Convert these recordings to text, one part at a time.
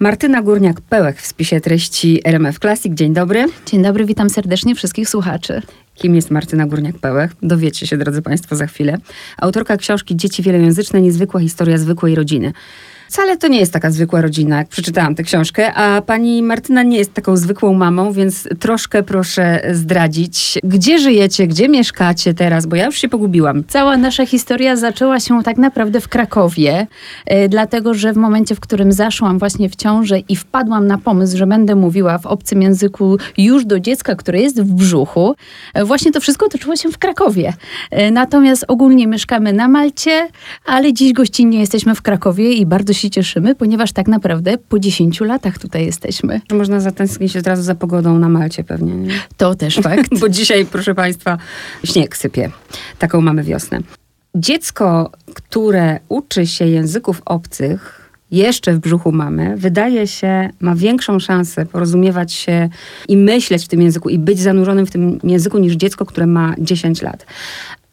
Martyna Górniak-Pełech w spisie treści RMF Classic. Dzień dobry. Dzień dobry, witam serdecznie wszystkich słuchaczy. Kim jest Martyna Górniak-Pełech? Dowiecie się, drodzy Państwo, za chwilę. Autorka książki Dzieci wielojęzyczne, niezwykła historia zwykłej rodziny. Wcale to nie jest taka zwykła rodzina, jak przeczytałam tę książkę, a pani Martyna nie jest taką zwykłą mamą, więc troszkę proszę zdradzić, gdzie żyjecie, gdzie mieszkacie teraz, bo ja już się pogubiłam. Cała nasza historia zaczęła się tak naprawdę w Krakowie, yy, dlatego że w momencie, w którym zaszłam właśnie w ciążę i wpadłam na pomysł, że będę mówiła w obcym języku już do dziecka, które jest w brzuchu, yy, właśnie to wszystko toczyło się w Krakowie. Yy, natomiast ogólnie mieszkamy na Malcie, ale dziś gościnnie jesteśmy w Krakowie i bardzo się cieszymy, ponieważ tak naprawdę po 10 latach tutaj jesteśmy. Można zatęsknić od razu za pogodą na Malcie pewnie. Nie? To też fakt. Bo dzisiaj, proszę Państwa, śnieg sypie. Taką mamy wiosnę. Dziecko, które uczy się języków obcych, jeszcze w brzuchu mamy, wydaje się, ma większą szansę porozumiewać się i myśleć w tym języku i być zanurzonym w tym języku niż dziecko, które ma 10 lat.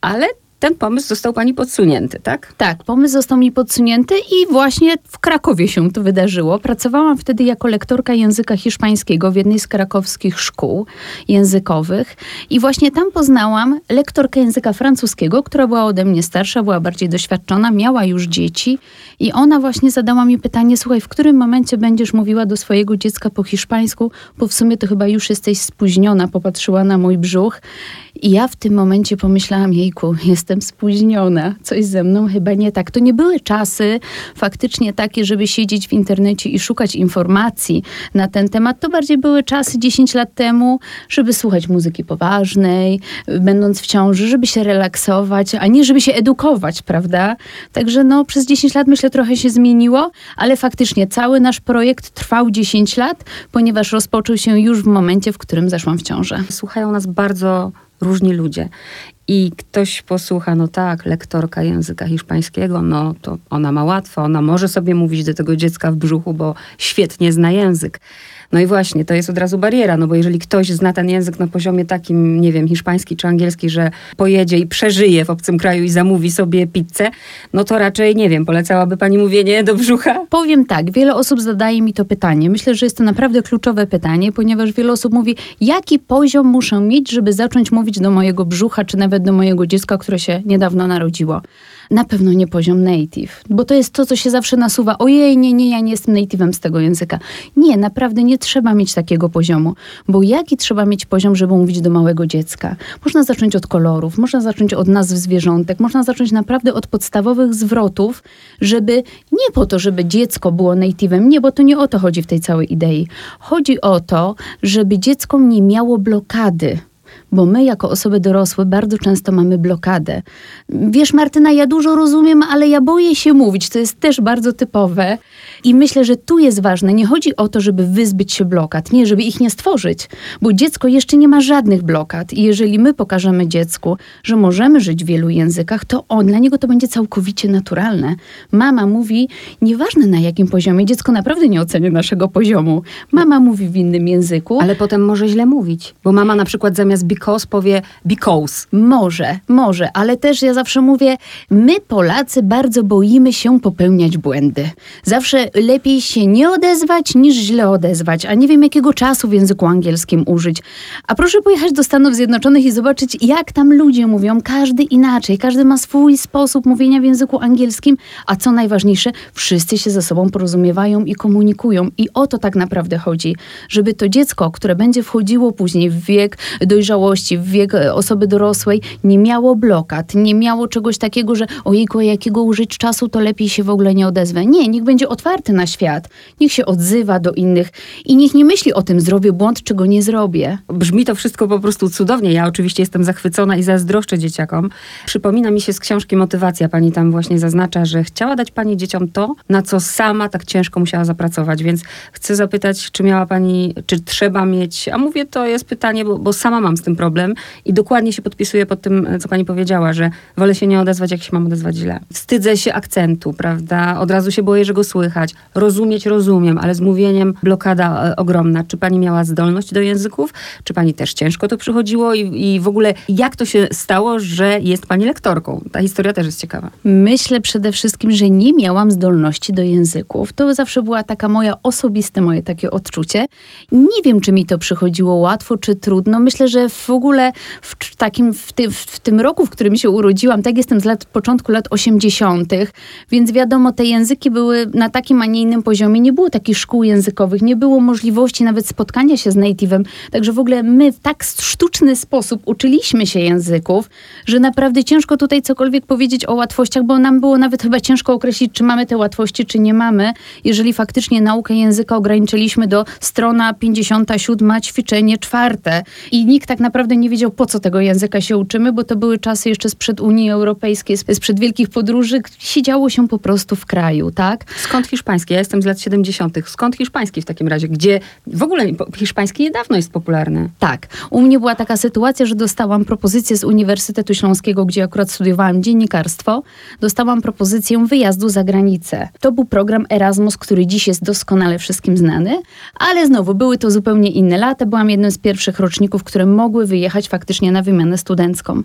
Ale ten pomysł został pani podsunięty, tak? Tak, pomysł został mi podsunięty i właśnie w Krakowie się to wydarzyło. Pracowałam wtedy jako lektorka języka hiszpańskiego w jednej z krakowskich szkół językowych i właśnie tam poznałam lektorkę języka francuskiego, która była ode mnie starsza, była bardziej doświadczona, miała już dzieci i ona właśnie zadała mi pytanie, słuchaj, w którym momencie będziesz mówiła do swojego dziecka po hiszpańsku, bo w sumie to chyba już jesteś spóźniona, popatrzyła na mój brzuch i ja w tym momencie pomyślałam, jejku, jestem spóźniona, coś ze mną chyba nie tak. To nie były czasy faktycznie takie, żeby siedzieć w internecie i szukać informacji na ten temat. To bardziej były czasy 10 lat temu, żeby słuchać muzyki poważnej, będąc w ciąży, żeby się relaksować, a nie żeby się edukować, prawda? Także no, przez 10 lat myślę trochę się zmieniło, ale faktycznie cały nasz projekt trwał 10 lat, ponieważ rozpoczął się już w momencie, w którym zaszłam w ciążę. Słuchają nas bardzo różni ludzie. I ktoś posłucha, no tak, lektorka języka hiszpańskiego, no to ona ma łatwo, ona może sobie mówić do tego dziecka w brzuchu, bo świetnie zna język. No i właśnie, to jest od razu bariera, no bo jeżeli ktoś zna ten język na poziomie takim, nie wiem, hiszpański czy angielski, że pojedzie i przeżyje w obcym kraju i zamówi sobie pizzę, no to raczej, nie wiem, polecałaby pani mówienie do brzucha? Powiem tak, wiele osób zadaje mi to pytanie. Myślę, że jest to naprawdę kluczowe pytanie, ponieważ wiele osób mówi, jaki poziom muszę mieć, żeby zacząć mówić do mojego brzucha, czy nawet do mojego dziecka, które się niedawno narodziło na pewno nie poziom native, bo to jest to, co się zawsze nasuwa. Ojej, nie, nie, ja nie jestem native'em z tego języka. Nie, naprawdę nie trzeba mieć takiego poziomu, bo jaki trzeba mieć poziom, żeby mówić do małego dziecka? Można zacząć od kolorów, można zacząć od nazw zwierzątek, można zacząć naprawdę od podstawowych zwrotów, żeby nie po to, żeby dziecko było native'em, nie, bo to nie o to chodzi w tej całej idei. Chodzi o to, żeby dziecko nie miało blokady bo my jako osoby dorosłe bardzo często mamy blokadę. Wiesz, Martyna, ja dużo rozumiem, ale ja boję się mówić. To jest też bardzo typowe. I myślę, że tu jest ważne. Nie chodzi o to, żeby wyzbyć się blokad, nie, żeby ich nie stworzyć, bo dziecko jeszcze nie ma żadnych blokad. I jeżeli my pokażemy dziecku, że możemy żyć w wielu językach, to on, dla niego to będzie całkowicie naturalne. Mama mówi, nieważne na jakim poziomie, dziecko naprawdę nie oceni naszego poziomu. Mama mówi w innym języku. Ale potem może źle mówić, bo mama na przykład zamiast because powie because. Może, może, ale też ja zawsze mówię, my Polacy bardzo boimy się popełniać błędy. Zawsze lepiej się nie odezwać niż źle odezwać, a nie wiem jakiego czasu w języku angielskim użyć. A proszę pojechać do Stanów Zjednoczonych i zobaczyć, jak tam ludzie mówią, każdy inaczej, każdy ma swój sposób mówienia w języku angielskim, a co najważniejsze, wszyscy się ze sobą porozumiewają i komunikują. I o to tak naprawdę chodzi, żeby to dziecko, które będzie wchodziło później w wiek dojrzałości, w wiek osoby dorosłej, nie miało blokad, nie miało czegoś takiego, że ojejku, jakiego użyć czasu, to lepiej się w ogóle nie odezwę. Nie, niech będzie otwarty na świat, niech się odzywa do innych i niech nie myśli o tym, zrobię błąd, czy go nie zrobię. Brzmi to wszystko po prostu cudownie. Ja oczywiście jestem zachwycona i zazdroszczę dzieciakom. Przypomina mi się z książki Motywacja. Pani tam właśnie zaznacza, że chciała dać pani dzieciom to, na co sama tak ciężko musiała zapracować. Więc chcę zapytać, czy miała pani, czy trzeba mieć, a mówię to jest pytanie, bo, bo sama mam z tym problem problem i dokładnie się podpisuję pod tym, co pani powiedziała, że wolę się nie odezwać, jak się mam odezwać źle. Wstydzę się akcentu, prawda? Od razu się boję, że go słychać. Rozumieć rozumiem, ale z mówieniem blokada e, ogromna. Czy pani miała zdolność do języków? Czy pani też ciężko to przychodziło? I, i w ogóle jak to się stało, że jest pani lektorką? Ta historia też jest ciekawa. Myślę przede wszystkim, że nie miałam zdolności do języków. To zawsze była taka moja osobiste moje takie odczucie. Nie wiem, czy mi to przychodziło łatwo, czy trudno. Myślę, że w ogóle w takim, w, ty, w tym roku, w którym się urodziłam, tak jestem z lat, początku lat 80., więc wiadomo, te języki były na takim, a nie innym poziomie. Nie było takich szkół językowych, nie było możliwości nawet spotkania się z native'em. Także w ogóle my w tak sztuczny sposób uczyliśmy się języków, że naprawdę ciężko tutaj cokolwiek powiedzieć o łatwościach, bo nam było nawet chyba ciężko określić, czy mamy te łatwości, czy nie mamy, jeżeli faktycznie naukę języka ograniczyliśmy do strona 57, ćwiczenie czwarte. I nikt tak naprawdę nie wiedział, po co tego języka się uczymy, bo to były czasy jeszcze sprzed Unii Europejskiej, sprzed wielkich podróży. Siedziało się po prostu w kraju, tak? Skąd hiszpański? Ja jestem z lat 70. Skąd hiszpański w takim razie? Gdzie w ogóle hiszpański niedawno jest popularny? Tak. U mnie była taka sytuacja, że dostałam propozycję z Uniwersytetu Śląskiego, gdzie akurat studiowałam dziennikarstwo. Dostałam propozycję wyjazdu za granicę. To był program Erasmus, który dziś jest doskonale wszystkim znany, ale znowu były to zupełnie inne lata. Byłam jednym z pierwszych roczników, które mogły wyjechać faktycznie na wymianę studencką.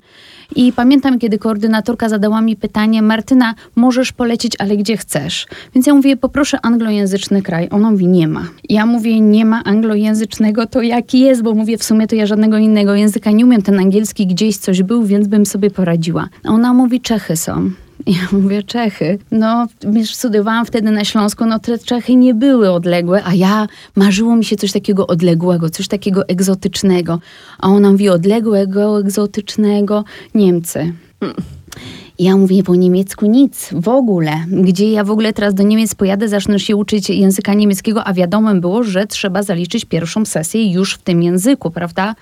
I pamiętam, kiedy koordynatorka zadała mi pytanie, Martyna, możesz polecieć, ale gdzie chcesz? Więc ja mówię, poproszę anglojęzyczny kraj. Ona mówi, nie ma. Ja mówię, nie ma anglojęzycznego, to jaki jest? Bo mówię, w sumie to ja żadnego innego języka nie umiem. Ten angielski gdzieś coś był, więc bym sobie poradziła. Ona mówi, Czechy są. Ja mówię, Czechy. No, studiowałam wtedy na Śląsku, no te Czechy nie były odległe, a ja marzyło mi się coś takiego odległego, coś takiego egzotycznego. A ona mówi, odległego, egzotycznego, Niemcy. Ja mówię po niemiecku nic, w ogóle. Gdzie ja w ogóle teraz do Niemiec pojadę, zacznę się uczyć języka niemieckiego, a wiadomo było, że trzeba zaliczyć pierwszą sesję już w tym języku, prawda?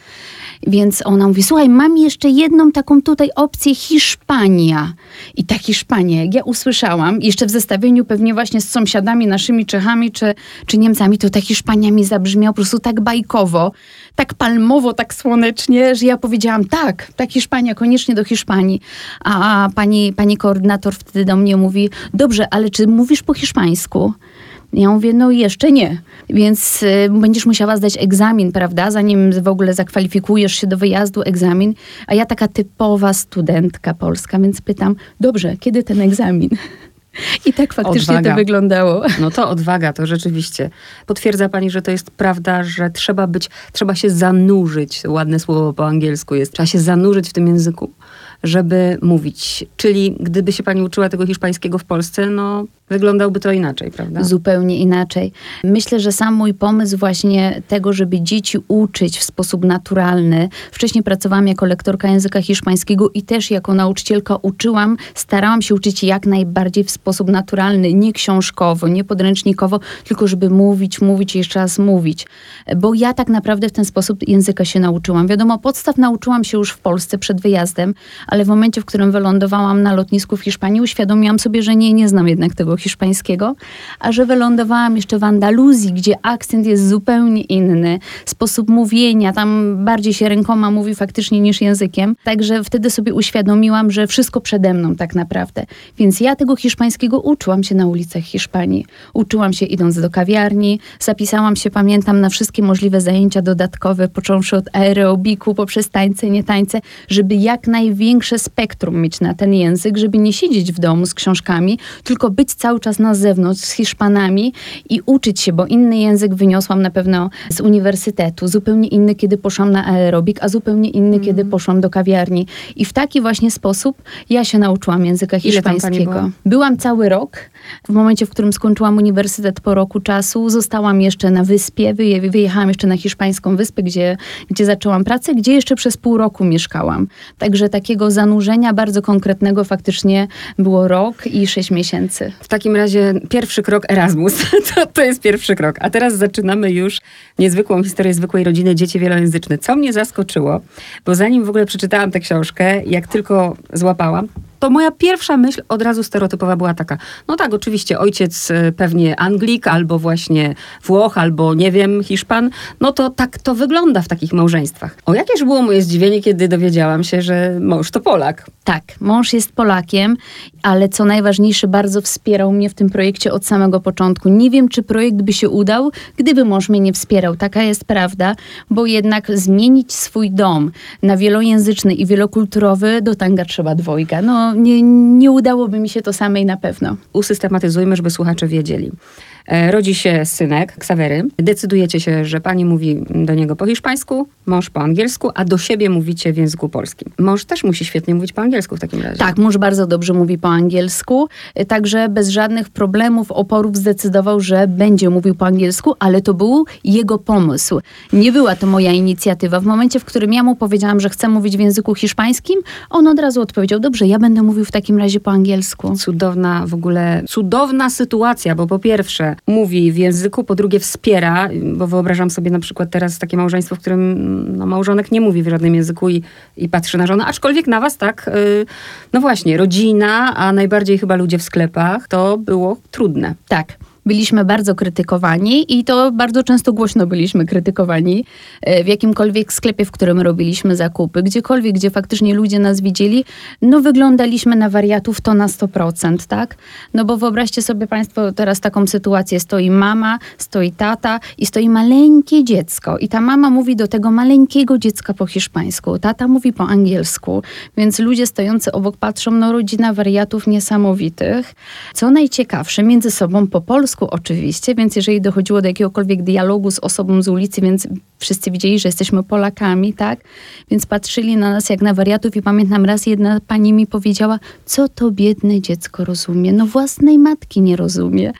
Więc ona mówi, słuchaj, mam jeszcze jedną taką tutaj opcję, Hiszpania. I ta Hiszpania, jak ja usłyszałam, jeszcze w zestawieniu pewnie właśnie z sąsiadami naszymi Czechami czy, czy Niemcami, to ta Hiszpania mi zabrzmiała po prostu tak bajkowo, tak palmowo, tak słonecznie, że ja powiedziałam, tak, tak Hiszpania, koniecznie do Hiszpanii. A pani, pani koordynator wtedy do mnie mówi, dobrze, ale czy mówisz po hiszpańsku? Ja mówię, no jeszcze nie, więc y, będziesz musiała zdać egzamin, prawda, zanim w ogóle zakwalifikujesz się do wyjazdu, egzamin. A ja taka typowa studentka polska, więc pytam, dobrze, kiedy ten egzamin? I tak faktycznie odwaga. to wyglądało. No to odwaga, to rzeczywiście. Potwierdza pani, że to jest prawda, że trzeba być, trzeba się zanurzyć, ładne słowo po angielsku jest, trzeba się zanurzyć w tym języku, żeby mówić. Czyli gdyby się pani uczyła tego hiszpańskiego w Polsce, no wyglądałby to inaczej, prawda? Zupełnie inaczej. Myślę, że sam mój pomysł właśnie tego, żeby dzieci uczyć w sposób naturalny. Wcześniej pracowałam jako lektorka języka hiszpańskiego i też jako nauczycielka uczyłam, starałam się uczyć jak najbardziej w sposób naturalny, nie książkowo, nie podręcznikowo, tylko żeby mówić, mówić i jeszcze raz mówić. Bo ja tak naprawdę w ten sposób języka się nauczyłam. Wiadomo, podstaw nauczyłam się już w Polsce przed wyjazdem, ale w momencie, w którym wylądowałam na lotnisku w Hiszpanii, uświadomiłam sobie, że nie, nie znam jednak tego hiszpańskiego, a że wylądowałam jeszcze w Andaluzji, gdzie akcent jest zupełnie inny, sposób mówienia, tam bardziej się rękoma mówi faktycznie niż językiem, także wtedy sobie uświadomiłam, że wszystko przede mną tak naprawdę. Więc ja tego hiszpańskiego uczyłam się na ulicach Hiszpanii. Uczyłam się idąc do kawiarni, zapisałam się, pamiętam, na wszystkie możliwe zajęcia dodatkowe, począwszy od aerobiku, poprzez tańce, nie tańce, żeby jak największe spektrum mieć na ten język, żeby nie siedzieć w domu z książkami, tylko być cały czas na zewnątrz z Hiszpanami i uczyć się, bo inny język wyniosłam na pewno z uniwersytetu, zupełnie inny, kiedy poszłam na aerobik, a zupełnie inny, mm. kiedy poszłam do kawiarni. I w taki właśnie sposób ja się nauczyłam języka hiszpańskiego. Byłam cały rok. W momencie, w którym skończyłam uniwersytet po roku czasu, zostałam jeszcze na wyspie, wyjechałam jeszcze na hiszpańską wyspę, gdzie, gdzie zaczęłam pracę, gdzie jeszcze przez pół roku mieszkałam. Także takiego zanurzenia bardzo konkretnego faktycznie było rok i sześć miesięcy. W takim razie pierwszy krok Erasmus. To, to jest pierwszy krok. A teraz zaczynamy już niezwykłą historię zwykłej rodziny dzieci wielojęzyczne. Co mnie zaskoczyło, bo zanim w ogóle przeczytałam tę książkę, jak tylko złapałam, to moja pierwsza myśl od razu stereotypowa była taka, no tak, oczywiście ojciec e, pewnie Anglik, albo właśnie Włoch, albo nie wiem, Hiszpan, no to tak to wygląda w takich małżeństwach. O jakież było moje zdziwienie, kiedy dowiedziałam się, że mąż to Polak. Tak, mąż jest Polakiem, ale co najważniejsze, bardzo wspierał mnie w tym projekcie od samego początku. Nie wiem, czy projekt by się udał, gdyby mąż mnie nie wspierał. Taka jest prawda, bo jednak zmienić swój dom na wielojęzyczny i wielokulturowy do tanga trzeba dwojga. No, nie, nie udałoby mi się to samej na pewno. Usystematyzujmy, żeby słuchacze wiedzieli. E, rodzi się synek, Ksawery. Decydujecie się, że pani mówi do niego po hiszpańsku, mąż po angielsku, a do siebie mówicie w języku polskim. Mąż też musi świetnie mówić po angielsku w takim razie. Tak, mąż bardzo dobrze mówi po angielsku, e, także bez żadnych problemów, oporów zdecydował, że będzie mówił po angielsku, ale to był jego pomysł. Nie była to moja inicjatywa. W momencie, w którym ja mu powiedziałam, że chcę mówić w języku hiszpańskim, on od razu odpowiedział, dobrze, ja będę mówił w takim razie po angielsku. Cudowna w ogóle, cudowna sytuacja, bo po pierwsze mówi w języku, po drugie wspiera, bo wyobrażam sobie na przykład teraz takie małżeństwo, w którym no, małżonek nie mówi w żadnym języku i, i patrzy na żonę, aczkolwiek na was tak, yy, no właśnie, rodzina, a najbardziej chyba ludzie w sklepach, to było trudne. Tak byliśmy bardzo krytykowani i to bardzo często głośno byliśmy krytykowani e, w jakimkolwiek sklepie, w którym robiliśmy zakupy, gdziekolwiek, gdzie faktycznie ludzie nas widzieli, no wyglądaliśmy na wariatów to na 100%, tak? No bo wyobraźcie sobie Państwo teraz taką sytuację, stoi mama, stoi tata i stoi maleńkie dziecko i ta mama mówi do tego maleńkiego dziecka po hiszpańsku, tata mówi po angielsku, więc ludzie stojący obok patrzą, no rodzina wariatów niesamowitych. Co najciekawsze, między sobą po polsku polsku oczywiście, więc jeżeli dochodziło do jakiegokolwiek dialogu z osobą z ulicy, więc wszyscy widzieli, że jesteśmy Polakami, tak? Więc patrzyli na nas jak na wariatów i pamiętam raz jedna pani mi powiedziała, co to biedne dziecko rozumie? No własnej matki nie rozumie.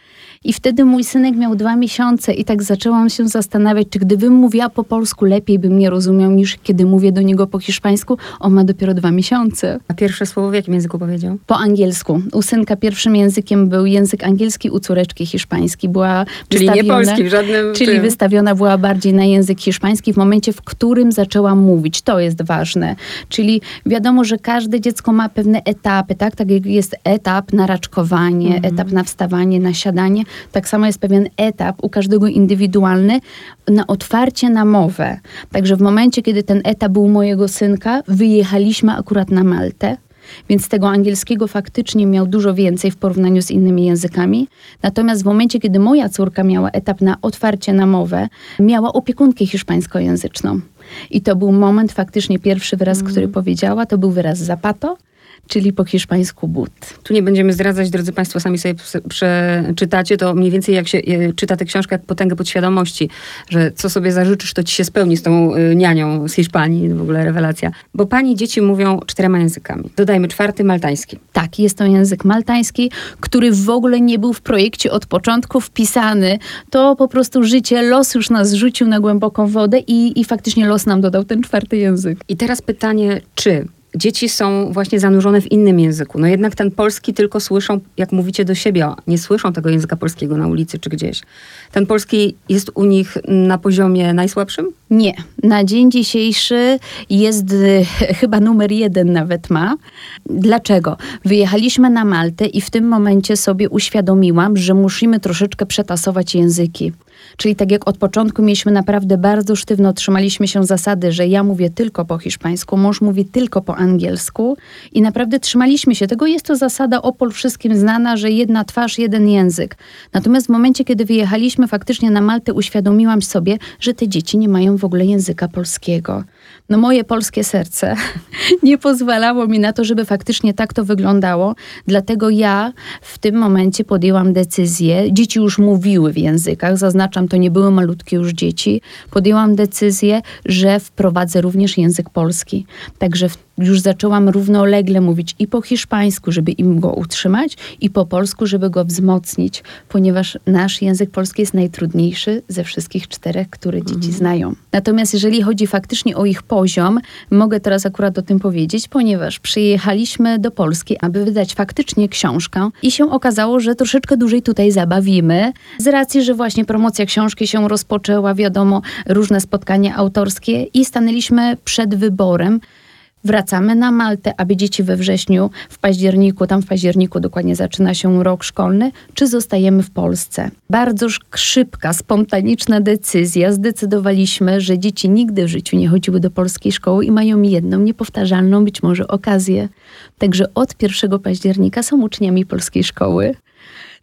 I wtedy mój synek miał dwa miesiące i tak zaczęłam się zastanawiać, czy gdybym mówiła po polsku, lepiej bym nie rozumiał niż kiedy mówię do niego po hiszpańsku. On ma dopiero dwa miesiące. A pierwsze słowo w jakim języku powiedział? Po angielsku. U synka pierwszym językiem był język angielski, u córeczki hiszpański. Była czyli nie polski w żadnym... Czyli tym. wystawiona była bardziej na język hiszpański w momencie, w którym zaczęłam mówić. To jest ważne. Czyli wiadomo, że każde dziecko ma pewne etapy, tak? Tak jak jest etap na raczkowanie, mhm. etap na wstawanie, na siadanie, tak samo jest pewien etap u każdego indywidualny na otwarcie na mowę. Także w momencie, kiedy ten etap był mojego synka, wyjechaliśmy akurat na Maltę. Więc tego angielskiego faktycznie miał dużo więcej w porównaniu z innymi językami. Natomiast w momencie, kiedy moja córka miała etap na otwarcie na mowę, miała opiekunkę hiszpańskojęzyczną. I to był moment, faktycznie pierwszy wyraz, mm. który powiedziała, to był wyraz zapato czyli po hiszpańsku but. Tu nie będziemy zdradzać, drodzy Państwo, sami sobie przeczytacie, to mniej więcej jak się e, czyta tę książkę, jak potęgę podświadomości, że co sobie zażyczysz, to ci się spełni z tą e, nianią z Hiszpanii, w ogóle rewelacja. Bo pani dzieci mówią czterema językami. Dodajmy czwarty, maltański. Tak, jest to język maltański, który w ogóle nie był w projekcie od początku wpisany. To po prostu życie, los już nas rzucił na głęboką wodę i, i faktycznie los nam dodał ten czwarty język. I teraz pytanie, czy dzieci są właśnie zanurzone w innym języku. No jednak ten polski tylko słyszą, jak mówicie do siebie, nie słyszą tego języka polskiego na ulicy czy gdzieś. Ten polski jest u nich na poziomie najsłabszym? Nie. Na dzień dzisiejszy jest y, chyba numer jeden nawet ma. Dlaczego? Wyjechaliśmy na Maltę i w tym momencie sobie uświadomiłam, że musimy troszeczkę przetasować języki. Czyli tak jak od początku mieliśmy naprawdę bardzo sztywno trzymaliśmy się zasady, że ja mówię tylko po hiszpańsku, mąż mówi tylko po angielsku i naprawdę trzymaliśmy się tego. Jest to zasada Opol wszystkim znana, że jedna twarz, jeden język. Natomiast w momencie, kiedy wyjechaliśmy faktycznie na Maltę, uświadomiłam sobie, że te dzieci nie mają w ogóle języka polskiego no moje polskie serce nie pozwalało mi na to, żeby faktycznie tak to wyglądało. Dlatego ja w tym momencie podjęłam decyzję. Dzieci już mówiły w językach, zaznaczam, to nie były malutkie już dzieci. Podjęłam decyzję, że wprowadzę również język polski. Także już zaczęłam równolegle mówić i po hiszpańsku, żeby im go utrzymać, i po polsku, żeby go wzmocnić, ponieważ nasz język polski jest najtrudniejszy ze wszystkich czterech, które dzieci mhm. znają. Natomiast jeżeli chodzi faktycznie o ich poziom, mogę teraz akurat o tym powiedzieć, ponieważ przyjechaliśmy do Polski, aby wydać faktycznie książkę i się okazało, że troszeczkę dłużej tutaj zabawimy, z racji, że właśnie promocja książki się rozpoczęła, wiadomo, różne spotkania autorskie i stanęliśmy przed wyborem, wracamy na Maltę, aby dzieci we wrześniu, w październiku, tam w październiku dokładnie zaczyna się rok szkolny, czy zostajemy w Polsce. Bardzo szybka, spontaniczna decyzja. Zdecydowaliśmy, że dzieci nigdy w życiu nie chodziły do polskiej szkoły i mają jedną niepowtarzalną być może okazję. Także od 1 października są uczniami polskiej szkoły.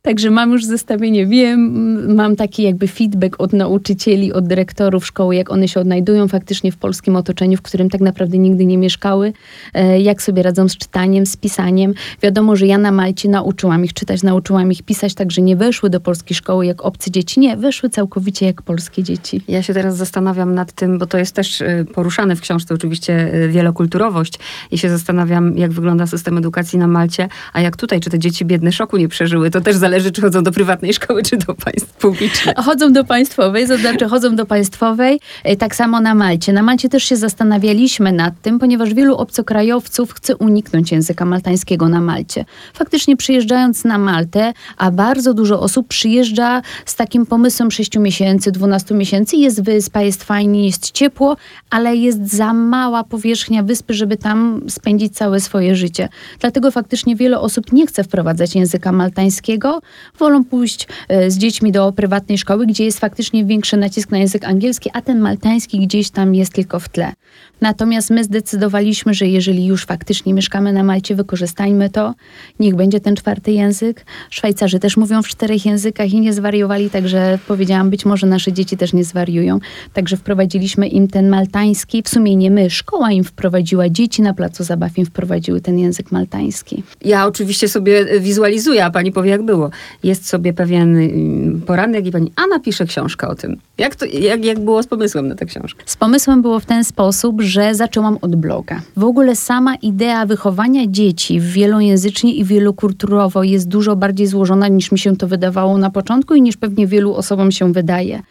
Także mam już zestawienie, wiem, mam taki jakby feedback od nauczycieli, od dyrektorów szkoły, jak one się odnajdują faktycznie w polskim otoczeniu, w którym tak naprawdę nigdy nie mieszkały, e, jak sobie radzą z czytaniem, z pisaniem. Wiadomo, że ja na Malcie nauczyłam ich czytać, nauczyłam ich pisać, także nie weszły do polskiej szkoły jak obce dzieci, nie, weszły całkowicie jak polskie dzieci. Ja się teraz zastanawiam nad tym, bo to jest też e, poruszane w książce oczywiście e, wielokulturowość i się zastanawiam, jak wygląda system edukacji na Malcie, a jak tutaj, czy te dzieci biedne szoku nie przeżyły, to też zależy zależy, czy chodzą do prywatnej szkoły, czy do państw publicznej. Chodzą do państwowej, to znaczy chodzą do państwowej. E, tak samo na Malcie. Na Malcie też się zastanawialiśmy nad tym, ponieważ wielu obcokrajowców chce uniknąć języka maltańskiego na Malcie. Faktycznie przyjeżdżając na Maltę, a bardzo dużo osób przyjeżdża z takim pomysłem 6 miesięcy, 12 miesięcy. Jest wyspa, jest fajnie, jest ciepło, ale jest za mała powierzchnia wyspy, żeby tam spędzić całe swoje życie. Dlatego faktycznie wiele osób nie chce wprowadzać języka maltańskiego, wolą pójść e, z dziećmi do prywatnej szkoły, gdzie jest faktycznie większy nacisk na język angielski, a ten maltański gdzieś tam jest tylko w tle. Natomiast my zdecydowaliśmy, że jeżeli już faktycznie mieszkamy na Malcie, wykorzystajmy to. Niech będzie ten czwarty język. Szwajcarzy też mówią w czterech językach i nie zwariowali, także powiedziałam, być może nasze dzieci też nie zwariują. Także wprowadziliśmy im ten maltański. W sumie nie my, szkoła im wprowadziła, dzieci na placu zabaw im wprowadziły ten język maltański. Ja oczywiście sobie wizualizuję, a pani powie jak było. Jest sobie pewien mm, poranek i pani, a napisze książkę o tym. Jak, to, jak, jak było z pomysłem na tę książkę? Z pomysłem było w ten sposób, że zaczęłam od bloga. W ogóle sama idea wychowania dzieci wielojęzycznie i wielokulturowo jest dużo bardziej złożona niż mi się to wydawało na początku i niż pewnie wielu osobom się wydaje.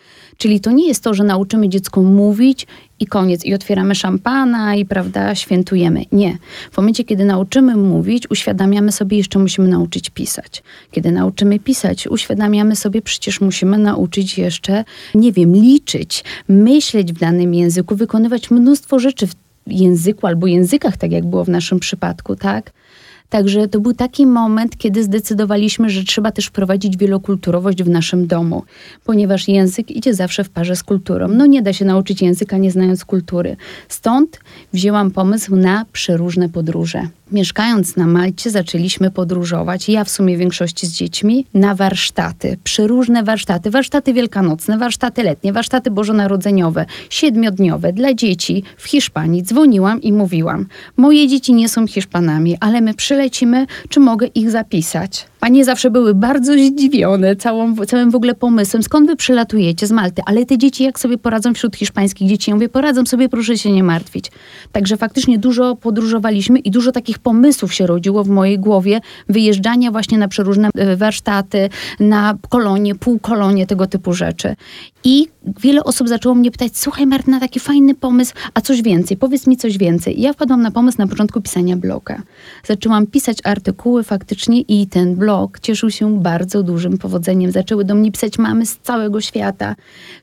Czyli to nie jest to, że nauczymy dziecko mówić i koniec, i otwieramy szampana i prawda, świętujemy. Nie. W momencie, kiedy nauczymy mówić, uświadamiamy sobie, jeszcze musimy nauczyć pisać. Kiedy nauczymy pisać, uświadamiamy sobie, przecież musimy nauczyć jeszcze, nie wiem, liczyć, myśleć w danym języku, wykonywać mnóstwo rzeczy w języku albo językach, tak jak było w naszym przypadku, tak? Także to był taki moment, kiedy zdecydowaliśmy, że trzeba też wprowadzić wielokulturowość w naszym domu, ponieważ język idzie zawsze w parze z kulturą. No nie da się nauczyć języka nie znając kultury. Stąd wzięłam pomysł na przeróżne podróże. Mieszkając na Malcie, zaczęliśmy podróżować, ja w sumie w większości z dziećmi, na warsztaty. Przeróżne warsztaty. Warsztaty wielkanocne, warsztaty letnie, warsztaty bożonarodzeniowe, siedmiodniowe dla dzieci w Hiszpanii. Dzwoniłam i mówiłam, moje dzieci nie są Hiszpanami, ale my przylecimy, czy mogę ich zapisać? Panie zawsze były bardzo zdziwione całą, całym w ogóle pomysłem, skąd wy przylatujecie z Malty, ale te dzieci jak sobie poradzą wśród hiszpańskich dzieci? Ja mówię, poradzą sobie, proszę się nie martwić. Także faktycznie dużo podróżowaliśmy i dużo takich pomysłów się rodziło w mojej głowie, wyjeżdżania właśnie na przeróżne e, warsztaty, na kolonie, półkolonie, tego typu rzeczy. I wiele osób zaczęło mnie pytać, słuchaj Martyna, taki fajny pomysł, a coś więcej, powiedz mi coś więcej. I ja wpadłam na pomysł na początku pisania bloga. Zaczęłam pisać artykuły faktycznie i ten blog cieszył się bardzo dużym powodzeniem. Zaczęły do mnie pisać mamy z całego świata.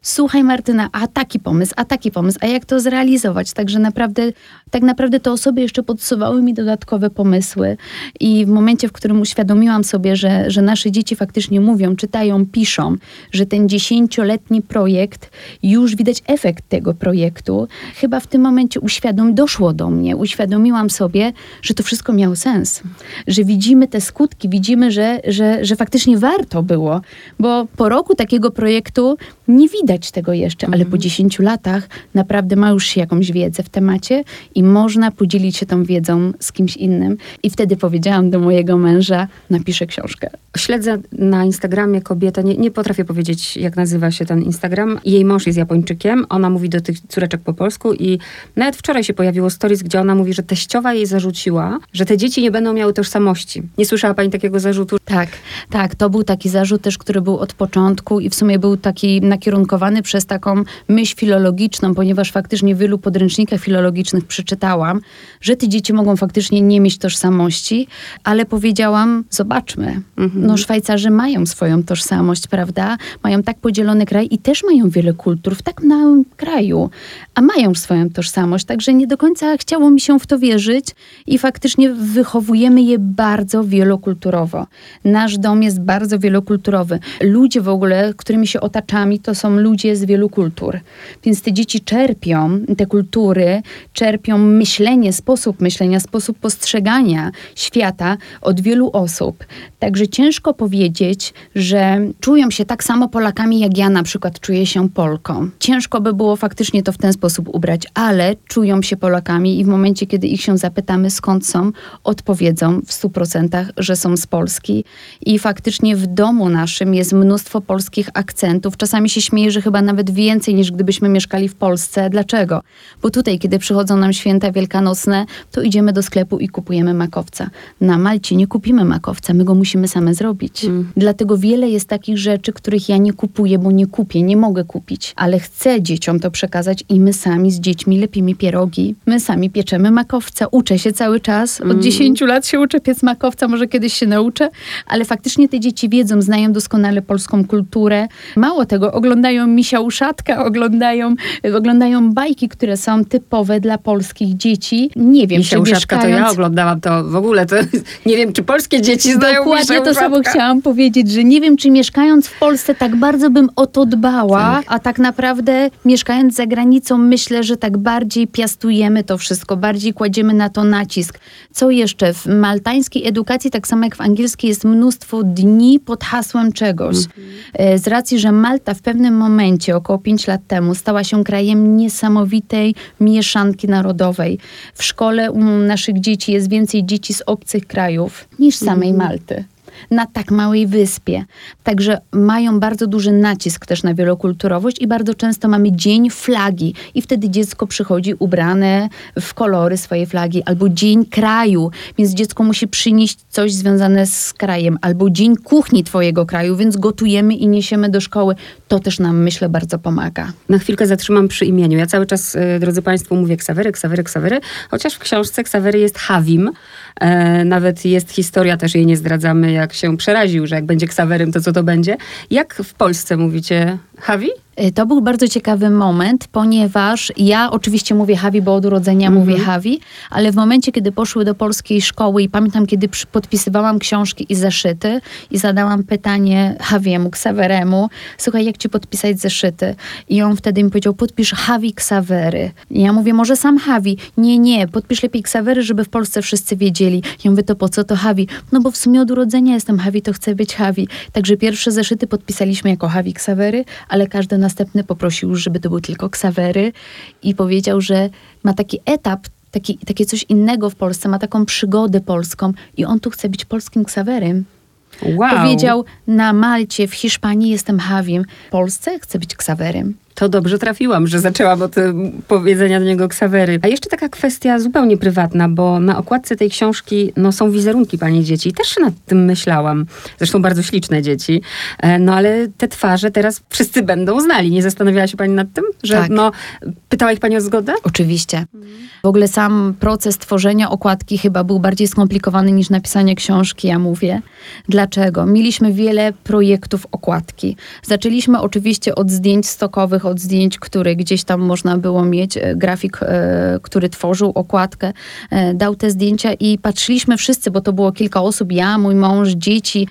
Słuchaj Martyna, a taki pomysł, a taki pomysł, a jak to zrealizować? Także naprawdę, tak naprawdę te osoby jeszcze podsuwały mi dodatkowe pomysły i w momencie, w którym uświadomiłam sobie, że, że nasze dzieci faktycznie mówią, czytają, piszą, że ten dziesięcioletni projekt, już widać efekt tego projektu. Chyba w tym momencie uświadom, doszło do mnie, uświadomiłam sobie, że to wszystko miało sens, że widzimy te skutki, widzimy, że, że, że faktycznie warto było, bo po roku takiego projektu nie widać tego jeszcze, ale po 10 mhm. latach naprawdę ma już jakąś wiedzę w temacie i można podzielić się tą wiedzą z kimś innym. I wtedy powiedziałam do mojego męża, napiszę książkę. Śledzę na Instagramie kobietę, nie, nie potrafię powiedzieć, jak nazywa się ten Instagram. Jej mąż jest Japończykiem, ona mówi do tych córeczek po polsku i nawet wczoraj się pojawiło stories, gdzie ona mówi, że teściowa jej zarzuciła, że te dzieci nie będą miały tożsamości. Nie słyszała pani takiego zarzutu? Tak, tak. To był taki zarzut też, który był od początku i w sumie był taki nakierunkowany przez taką myśl filologiczną, ponieważ faktycznie w wielu podręcznikach filologicznych przeczytałam, że te dzieci mogą faktycznie nie mieć tożsamości, ale powiedziałam, zobaczmy, mhm. no Szwajcarzy mają swoją tożsamość, prawda? Mają tak podzielony kraj i też mają wiele kultur w tak małym kraju, a mają swoją tożsamość, także nie do końca chciało mi się w to wierzyć i faktycznie wychowujemy je bardzo wielokulturowo. Nasz dom jest bardzo wielokulturowy. Ludzie w ogóle, którymi się otaczamy, to są ludzie z wielu kultur. Więc te dzieci czerpią te kultury, czerpią myślenie, sposób myślenia, sposób postrzegania świata od wielu osób. Także ciężko powiedzieć, że czują się tak samo Polakami, jak ja na przykład czuję się Polką. Ciężko by było faktycznie to w ten sposób ubrać, ale czują się Polakami i w momencie, kiedy ich się zapytamy, skąd są, odpowiedzą w 100%, że są z Polski. I faktycznie w domu naszym jest mnóstwo polskich akcentów. Czasami się śmieję, że chyba nawet więcej niż gdybyśmy mieszkali w Polsce. Dlaczego? Bo tutaj, kiedy przychodzą nam święta wielkanocne, to idziemy do sklepu i kupujemy makowca. Na Malcie nie kupimy makowca, my go musimy same zrobić. Mm. Dlatego wiele jest takich rzeczy, których ja nie kupuję, bo nie kupię, nie mogę kupić, ale chcę dzieciom to przekazać i my sami z dziećmi lepimy pierogi, my sami pieczemy makowca. Uczę się cały czas, od mm. 10 lat się uczę piec makowca, może kiedyś się nauczę, ale faktycznie te dzieci wiedzą, znają doskonale polską kulturę. Mało tego, oglądają misia uszatka, oglądają, oglądają bajki, które są typowe dla polskich dzieci. Nie wiem, czy mieszkając... to ja oglądałam to w ogóle, to nie wiem, czy polskie dzieci znają Dokładnie to samo chciałam powiedzieć, że nie wiem, czy mieszkając w Polsce tak bardzo bym o to dbała, tak. a tak naprawdę mieszkając za granicą myślę, że tak bardziej piastujemy to wszystko, bardziej kładziemy na to nacisk. Co jeszcze? W maltańskiej edukacji, tak samo jak w angielskiej, jest mnóstwo dni pod hasłem czegoś. Mhm. Z racji, że Malta w pewnym momencie, około 5 lat temu, stała się krajem niesamowitej mieszanki narodowej. W szkole u naszych dzieci jest więcej dzieci z obcych krajów niż samej mhm. Malty na tak małej wyspie. Także mają bardzo duży nacisk też na wielokulturowość i bardzo często mamy dzień flagi i wtedy dziecko przychodzi ubrane w kolory swojej flagi albo dzień kraju, więc dziecko musi przynieść coś związane z krajem albo dzień kuchni twojego kraju, więc gotujemy i niesiemy do szkoły. To też nam myślę bardzo pomaga. Na chwilkę zatrzymam przy imieniu. Ja cały czas, y, drodzy Państwo, mówię Ksawery, Ksawery, Ksawery, chociaż w książce Ksawery jest Hawim. E, nawet jest historia, też jej nie zdradzamy, jak się przeraził, że jak będzie Ksawerym, to co to będzie. Jak w Polsce mówicie Hawi? Y, to był bardzo ciekawy moment, ponieważ ja oczywiście mówię Hawi, bo od urodzenia mm -hmm. mówię Hawi, ale w momencie, kiedy poszły do polskiej szkoły i pamiętam, kiedy podpisywałam książki i zeszyty i zadałam pytanie Hawiemu, Ksaweremu, słuchaj, jak ci podpisać zeszyty? I on wtedy mi powiedział, podpisz Hawi Ksawery. I ja mówię, może sam Hawi. Nie, nie, podpisz lepiej Ksawery, żeby w Polsce wszyscy wiedzieli. Ja mówię, to po co to Hawi? No bo w sumie od urodzenia jestem Hawi, to chcę być Hawi. Także pierwsze zeszyty podpisaliśmy jako Hawi Ksawery, ale każdy następny poprosił, żeby to były tylko ksawery i powiedział, że ma taki etap, taki, takie coś innego w Polsce, ma taką przygodę polską i on tu chce być polskim ksawerem. Wow. Powiedział, na Malcie, w Hiszpanii jestem Hawiem, w Polsce chcę być ksawerem to dobrze trafiłam, że zaczęłam od powiedzenia do niego ksawery. A jeszcze taka kwestia zupełnie prywatna, bo na okładce tej książki no, są wizerunki pani dzieci. Też nad tym myślałam. Zresztą bardzo śliczne dzieci. E, no ale te twarze teraz wszyscy będą znali. Nie zastanawiała się pani nad tym? Że tak. no, pytała ich pani o zgodę? Oczywiście. W ogóle sam proces tworzenia okładki chyba był bardziej skomplikowany niż napisanie książki, ja mówię. Dlaczego? Mieliśmy wiele projektów okładki. Zaczęliśmy oczywiście od zdjęć stokowych, od zdjęć, które gdzieś tam można było mieć. E, grafik, e, który tworzył okładkę, e, dał te zdjęcia i patrzyliśmy wszyscy, bo to było kilka osób, ja, mój mąż, dzieci,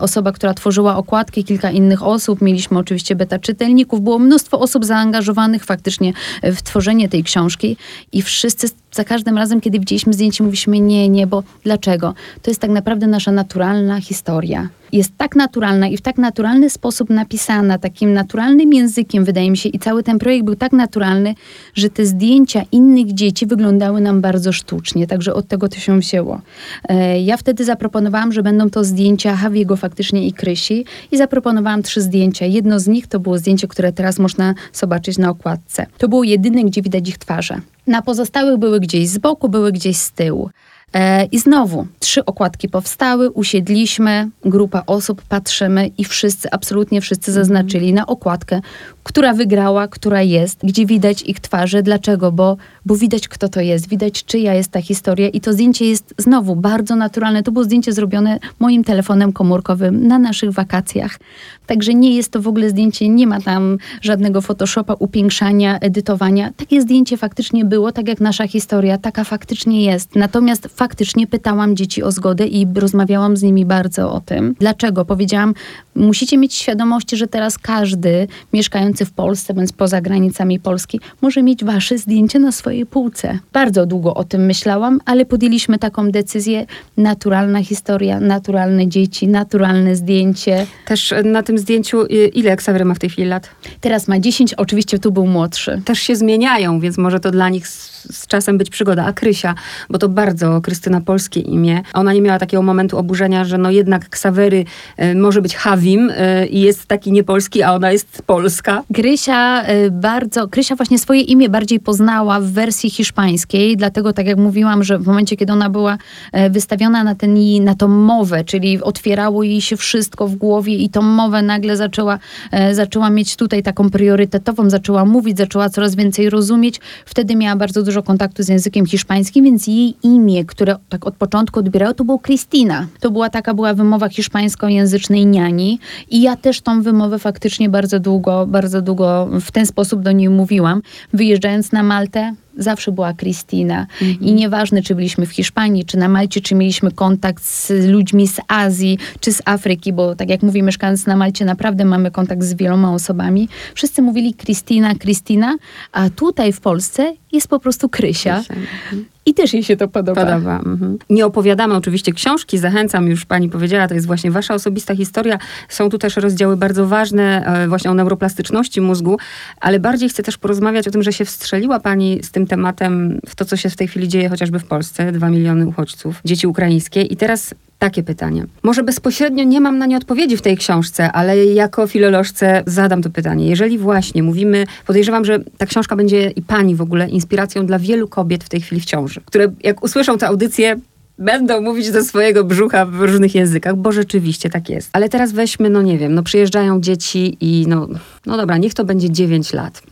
osoba, która tworzyła okładkę, kilka innych osób. Mieliśmy oczywiście beta czytelników, było mnóstwo osób zaangażowanych faktycznie w tworzenie tej książki i wszyscy za każdym razem, kiedy widzieliśmy zdjęcie, mówiliśmy nie, nie, bo dlaczego? To jest tak naprawdę nasza naturalna historia. Jest tak naturalna i w tak naturalny sposób napisana, takim naturalnym językiem, wydaje mi się, i cały ten projekt był tak naturalny, że te zdjęcia innych dzieci wyglądały nam bardzo sztucznie, także od tego to się wzięło. E, ja wtedy zaproponowałam, że będą to zdjęcia Hawiego faktycznie i Krysi i zaproponowałam trzy zdjęcia. Jedno z nich to było zdjęcie, które teraz można zobaczyć na okładce. To było jedyne, gdzie widać ich twarze. Na pozostałych były gdzieś z boku, były gdzieś z tyłu. E, I znowu, trzy okładki powstały, usiedliśmy, grupa osób, patrzymy i wszyscy, absolutnie wszyscy zaznaczyli na okładkę, która wygrała, która jest, gdzie widać ich twarze. Dlaczego? Bo, bo widać, kto to jest, widać, czyja jest ta historia i to zdjęcie jest znowu bardzo naturalne. To było zdjęcie zrobione moim telefonem komórkowym na naszych wakacjach. Także nie jest to w ogóle zdjęcie, nie ma tam żadnego Photoshopa, upiększania, edytowania. Takie zdjęcie faktycznie było, tak jak nasza historia, taka faktycznie jest. Natomiast faktycznie pytałam dzieci o zgodę i rozmawiałam z nimi bardzo o tym. Dlaczego? Powiedziałam, musicie mieć świadomość, że teraz każdy mieszkający w Polsce, bądź poza granicami Polski, może mieć wasze zdjęcie na swojej półce. Bardzo długo o tym myślałam, ale podjęliśmy taką decyzję. Naturalna historia, naturalne dzieci, naturalne zdjęcie. Też na tym zdjęciu, y, ile Ksawery ma w tej chwili lat? Teraz ma 10, oczywiście tu był młodszy. Też się zmieniają, więc może to dla nich z, z czasem być przygoda. A Krysia, bo to bardzo Krystyna polskie imię, ona nie miała takiego momentu oburzenia, że no jednak Ksawery y, może być Hawim y, i jest taki niepolski, a ona jest polska. Krysia y, bardzo, Krysia właśnie swoje imię bardziej poznała w wersji hiszpańskiej, dlatego tak jak mówiłam, że w momencie, kiedy ona była e, wystawiona na, ten, na tą mowę, czyli otwierało jej się wszystko w głowie i tą mowę nagle zaczęła, e, zaczęła mieć tutaj taką priorytetową, zaczęła mówić, zaczęła coraz więcej rozumieć. Wtedy miała bardzo dużo kontaktu z językiem hiszpańskim, więc jej imię, które tak od początku odbierała, to było Cristina. To była taka była wymowa hiszpańskojęzycznej niani i ja też tą wymowę faktycznie bardzo długo, bardzo długo w ten sposób do niej mówiłam. Wyjeżdżając na Maltę, zawsze była Kristina. Mhm. I nieważne, czy byliśmy w Hiszpanii, czy na Malcie, czy mieliśmy kontakt z ludźmi z Azji, czy z Afryki, bo tak jak mówię, mieszkając na Malcie, naprawdę mamy kontakt z wieloma osobami. Wszyscy mówili Kristina, Kristina, a tutaj w Polsce jest po prostu Krysia. Krysia. Mhm. I też jej się to podoba. podoba. Mhm. Nie opowiadamy oczywiście książki, zachęcam, już pani powiedziała, to jest właśnie wasza osobista historia. Są tu też rozdziały bardzo ważne e, właśnie o neuroplastyczności mózgu, ale bardziej chcę też porozmawiać o tym, że się wstrzeliła pani z tym tematem w to, co się w tej chwili dzieje chociażby w Polsce. Dwa miliony uchodźców, dzieci ukraińskie. I teraz takie pytanie. Może bezpośrednio nie mam na nie odpowiedzi w tej książce, ale jako filolożce zadam to pytanie. Jeżeli właśnie mówimy, podejrzewam, że ta książka będzie i pani w ogóle inspiracją dla wielu kobiet w tej chwili w ciąży, które jak usłyszą tę audycję, będą mówić do swojego brzucha w różnych językach, bo rzeczywiście tak jest. Ale teraz weźmy, no nie wiem, no przyjeżdżają dzieci i no, no dobra, niech to będzie 9 lat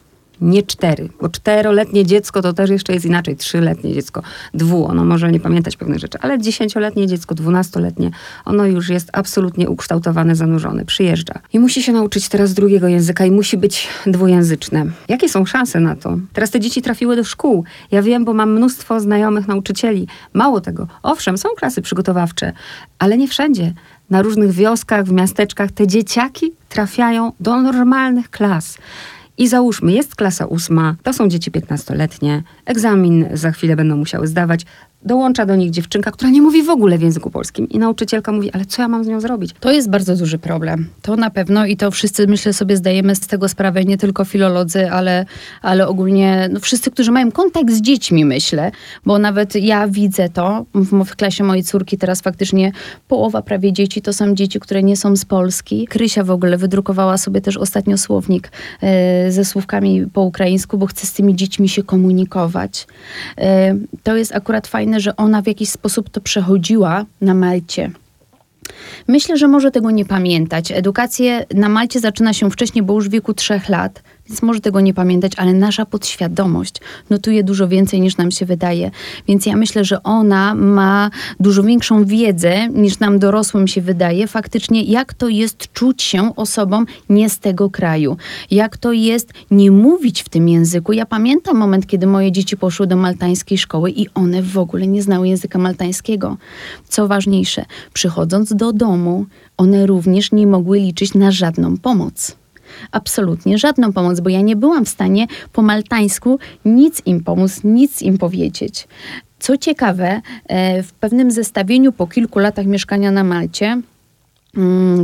nie cztery, bo czteroletnie dziecko to też jeszcze jest inaczej, trzyletnie dziecko, dwu, ono może nie pamiętać pewnych rzeczy, ale dziesięcioletnie dziecko, dwunastoletnie, ono już jest absolutnie ukształtowane, zanurzone, przyjeżdża i musi się nauczyć teraz drugiego języka i musi być dwujęzyczne. Jakie są szanse na to? Teraz te dzieci trafiły do szkół. Ja wiem, bo mam mnóstwo znajomych nauczycieli. Mało tego, owszem, są klasy przygotowawcze, ale nie wszędzie. Na różnych wioskach, w miasteczkach te dzieciaki trafiają do normalnych klas. I załóżmy, jest klasa ósma, to są dzieci 15-letnie, egzamin za chwilę będą musiały zdawać dołącza do nich dziewczynka, która nie mówi w ogóle w języku polskim. I nauczycielka mówi, ale co ja mam z nią zrobić? To jest bardzo duży problem. To na pewno i to wszyscy, myślę, sobie zdajemy z tego sprawę, nie tylko filolodzy, ale, ale ogólnie no, wszyscy, którzy mają kontakt z dziećmi, myślę, bo nawet ja widzę to w, w klasie mojej córki teraz faktycznie połowa prawie dzieci to są dzieci, które nie są z Polski. Krysia w ogóle wydrukowała sobie też ostatnio słownik e, ze słówkami po ukraińsku, bo chce z tymi dziećmi się komunikować. E, to jest akurat fajne fajne, że ona w jakiś sposób to przechodziła na Malcie. Myślę, że może tego nie pamiętać. Edukację na Malcie zaczyna się wcześniej, bo już w wieku trzech lat więc może tego nie pamiętać, ale nasza podświadomość notuje dużo więcej niż nam się wydaje. Więc ja myślę, że ona ma dużo większą wiedzę niż nam dorosłym się wydaje, faktycznie jak to jest czuć się osobą nie z tego kraju. Jak to jest nie mówić w tym języku. Ja pamiętam moment, kiedy moje dzieci poszły do maltańskiej szkoły i one w ogóle nie znały języka maltańskiego. Co ważniejsze, przychodząc do domu, one również nie mogły liczyć na żadną pomoc absolutnie żadną pomoc, bo ja nie byłam w stanie po maltańsku nic im pomóc, nic im powiedzieć. Co ciekawe, e, w pewnym zestawieniu po kilku latach mieszkania na Malcie,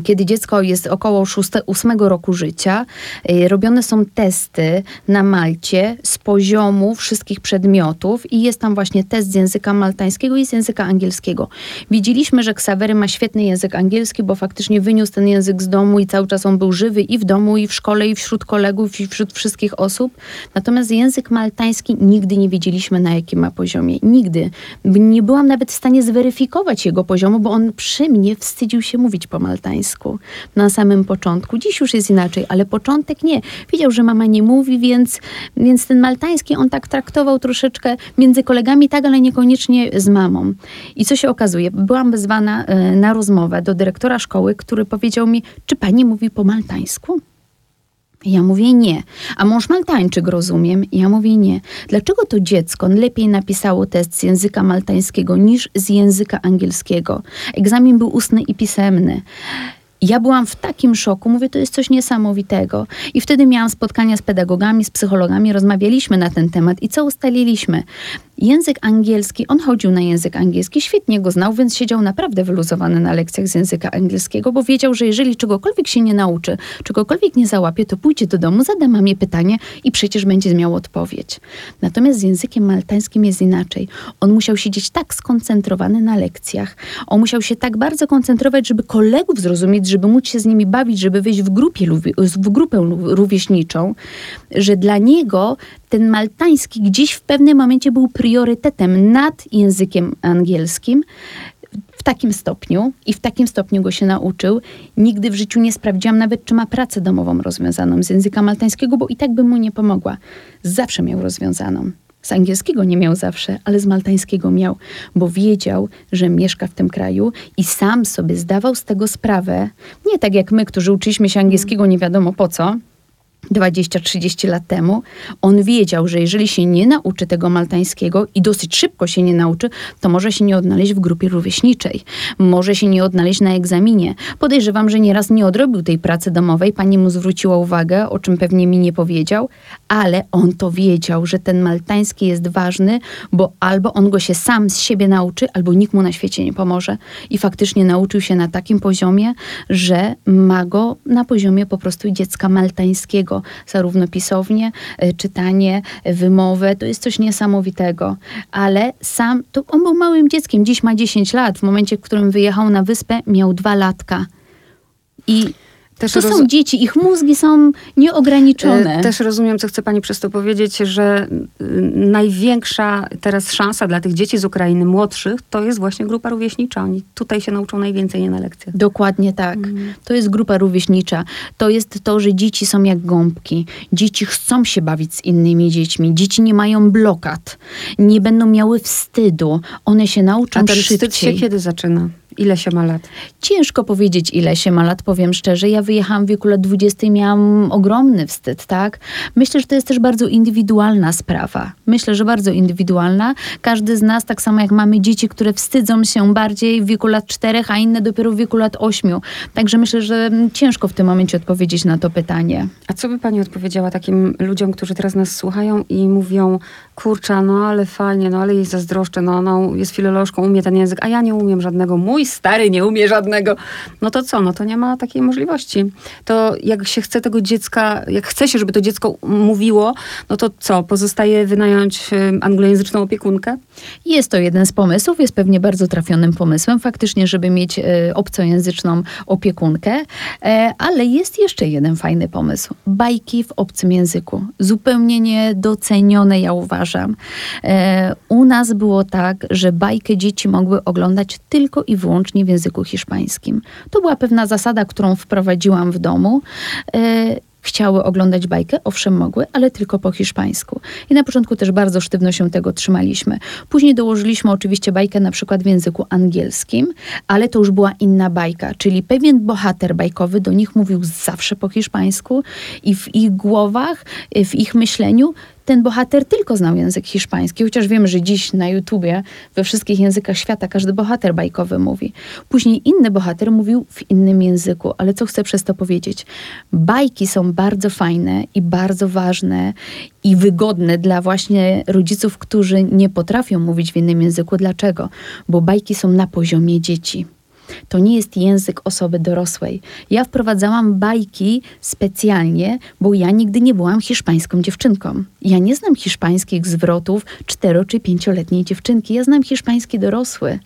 kiedy dziecko jest około 8 roku życia, y, robione są testy na Malcie z poziomu wszystkich przedmiotów i jest tam właśnie test z języka maltańskiego i z języka angielskiego. Widzieliśmy, że Ksawery ma świetny język angielski, bo faktycznie wyniósł ten język z domu i cały czas on był żywy i w domu, i w szkole, i wśród kolegów, i wśród wszystkich osób. Natomiast język maltański nigdy nie wiedzieliśmy, na jakim ma poziomie. Nigdy. Nie byłam nawet w stanie zweryfikować jego poziomu, bo on przy mnie wstydził się mówić po maltańsku na samym początku. Dziś już jest inaczej, ale początek nie. Wiedział, że mama nie mówi, więc, więc ten maltański on tak traktował troszeczkę między kolegami, tak, ale niekoniecznie z mamą. I co się okazuje? Byłam wezwana e, na rozmowę do dyrektora szkoły, który powiedział mi, czy pani mówi po maltańsku? Ja mówię nie. A mąż maltańczyk, rozumiem? Ja mówię nie. Dlaczego to dziecko lepiej napisało test z języka maltańskiego niż z języka angielskiego? Egzamin był ustny i pisemny. Ja byłam w takim szoku, mówię, to jest coś niesamowitego. I wtedy miałam spotkania z pedagogami, z psychologami, rozmawialiśmy na ten temat i co ustaliliśmy? Język angielski, on chodził na język angielski, świetnie go znał, więc siedział naprawdę wyluzowany na lekcjach z języka angielskiego, bo wiedział, że jeżeli czegokolwiek się nie nauczy, czegokolwiek nie załapie, to pójdzie do domu, zada mamie pytanie i przecież będzie miał odpowiedź. Natomiast z językiem maltańskim jest inaczej. On musiał siedzieć tak skoncentrowany na lekcjach, on musiał się tak bardzo koncentrować, żeby kolegów zrozumieć, żeby móc się z nimi bawić, żeby wyjść w, grupie, w grupę rówieśniczą, że dla niego ten maltański gdzieś w pewnym momencie był priorytetem nad językiem angielskim w takim stopniu i w takim stopniu go się nauczył. Nigdy w życiu nie sprawdziłam nawet, czy ma pracę domową rozwiązaną z języka maltańskiego, bo i tak bym mu nie pomogła. Zawsze miał rozwiązaną. Z angielskiego nie miał zawsze, ale z maltańskiego miał, bo wiedział, że mieszka w tym kraju i sam sobie zdawał z tego sprawę. Nie tak jak my, którzy uczyliśmy się angielskiego nie wiadomo po co, 20-30 lat temu, on wiedział, że jeżeli się nie nauczy tego maltańskiego i dosyć szybko się nie nauczy, to może się nie odnaleźć w grupie rówieśniczej, może się nie odnaleźć na egzaminie. Podejrzewam, że nieraz nie odrobił tej pracy domowej, pani mu zwróciła uwagę, o czym pewnie mi nie powiedział, ale on to wiedział, że ten maltański jest ważny, bo albo on go się sam z siebie nauczy, albo nikt mu na świecie nie pomoże. I faktycznie nauczył się na takim poziomie, że ma go na poziomie po prostu dziecka maltańskiego zarówno pisownie, e, czytanie, e, wymowę, to jest coś niesamowitego. Ale sam, to on był małym dzieckiem, dziś ma 10 lat. W momencie, w którym wyjechał na wyspę, miał dwa latka. I też to są dzieci, ich mózgi są nieograniczone. E, też rozumiem, co chce pani przez to powiedzieć, że y, największa teraz szansa dla tych dzieci z Ukrainy młodszych to jest właśnie grupa rówieśnicza. Oni tutaj się nauczą najwięcej, nie na lekcjach. Dokładnie tak. Mhm. To jest grupa rówieśnicza. To jest to, że dzieci są jak gąbki. Dzieci chcą się bawić z innymi dziećmi. Dzieci nie mają blokad. Nie będą miały wstydu. One się nauczą A ten szybciej. wstyd się kiedy zaczyna? Ile się ma lat? Ciężko powiedzieć, ile się ma lat, powiem szczerze. Ja wyjechałam w wieku lat 20 i miałam ogromny wstyd, tak? Myślę, że to jest też bardzo indywidualna sprawa. Myślę, że bardzo indywidualna. Każdy z nas, tak samo jak mamy dzieci, które wstydzą się bardziej w wieku lat czterech, a inne dopiero w wieku lat ośmiu. Także myślę, że ciężko w tym momencie odpowiedzieć na to pytanie. A co by pani odpowiedziała takim ludziom, którzy teraz nas słuchają i mówią, kurczę, no ale fajnie, no ale jej zazdroszczę, no, no jest filolożką, umie ten język, a ja nie umiem żadnego. Mój stary nie umie żadnego. No to co? No to nie ma takiej możliwości. To jak się chce tego dziecka, jak chce się, żeby to dziecko mówiło, no to co? Pozostaje wynająć anglojęzyczną opiekunkę? Jest to jeden z pomysłów, jest pewnie bardzo trafionym pomysłem faktycznie, żeby mieć e, obcojęzyczną opiekunkę, e, ale jest jeszcze jeden fajny pomysł. Bajki w obcym języku. Zupełnie niedocenione, ja uważam. E, u nas było tak, że bajkę dzieci mogły oglądać tylko i wyłącznie w języku hiszpańskim. To była pewna zasada, którą wprowadziłam w domu chciały oglądać bajkę, owszem mogły, ale tylko po hiszpańsku. I na początku też bardzo sztywno się tego trzymaliśmy. Później dołożyliśmy oczywiście bajkę na przykład w języku angielskim, ale to już była inna bajka, czyli pewien bohater bajkowy do nich mówił zawsze po hiszpańsku i w ich głowach, w ich myśleniu ten bohater tylko znał język hiszpański, chociaż wiemy, że dziś na YouTubie we wszystkich językach świata każdy bohater bajkowy mówi. Później inny bohater mówił w innym języku, ale co chcę przez to powiedzieć? Bajki są bardzo fajne i bardzo ważne i wygodne dla właśnie rodziców, którzy nie potrafią mówić w innym języku. Dlaczego? Bo bajki są na poziomie dzieci To nie jest język osoby dorosłej. Ja wprowadzałam bajki specjalnie, bo ja nigdy nie byłam hiszpańską dziewczynką. Ja nie znam hiszpańskich zwrotów cztero czy pięcioletniej dziewczynki. Ja znam hiszpański dorosły.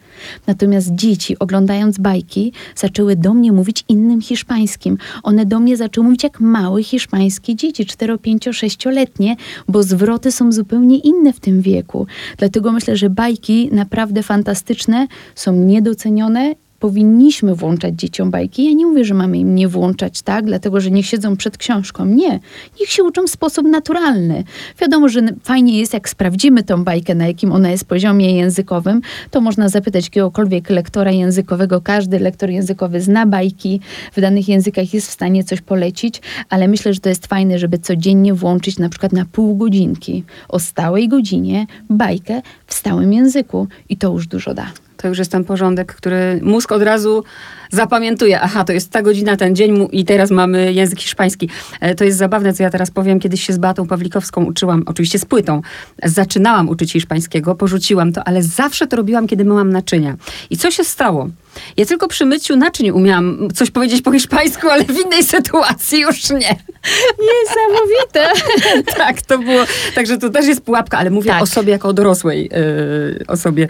Natomiast dzieci, oglądając bajki, zaczęły do mnie mówić innym hiszpańskim. One do mnie zaczęły mówić jak małe hiszpańskie dzieci, cztero, pięcio, sześcioletnie, bo zwroty są zupełnie inne w tym wieku. Dlatego myślę, że bajki naprawdę fantastyczne są niedocenione powinniśmy włączać dzieciom bajki. Ja nie mówię, że mamy im nie włączać, tak, dlatego że niech siedzą przed książką. Nie. Niech się uczą w sposób naturalny. Wiadomo, że fajnie jest, jak sprawdzimy tą bajkę, na jakim ona jest poziomie językowym, to można zapytać jakiegokolwiek lektora językowego. Każdy lektor językowy zna bajki, w danych językach jest w stanie coś polecić, ale myślę, że to jest fajne, żeby codziennie włączyć na przykład na pół godzinki o stałej godzinie bajkę w stałym języku i to już dużo da to już jest ten porządek, który mózg od razu zapamiętuje. Aha, to jest ta godzina, ten dzień i teraz mamy język hiszpański. E, to jest zabawne, co ja teraz powiem. Kiedyś się z Batą Pawlikowską uczyłam, oczywiście z płytą. Zaczynałam uczyć hiszpańskiego, porzuciłam to, ale zawsze to robiłam, kiedy myłam naczynia. I co się stało? Ja tylko przy myciu naczyń umiałam coś powiedzieć po hiszpańsku, ale w innej sytuacji już nie. Niesamowite. tak, to było. Także to też jest pułapka, ale mówię tak. o sobie jako o dorosłej yy, osobie.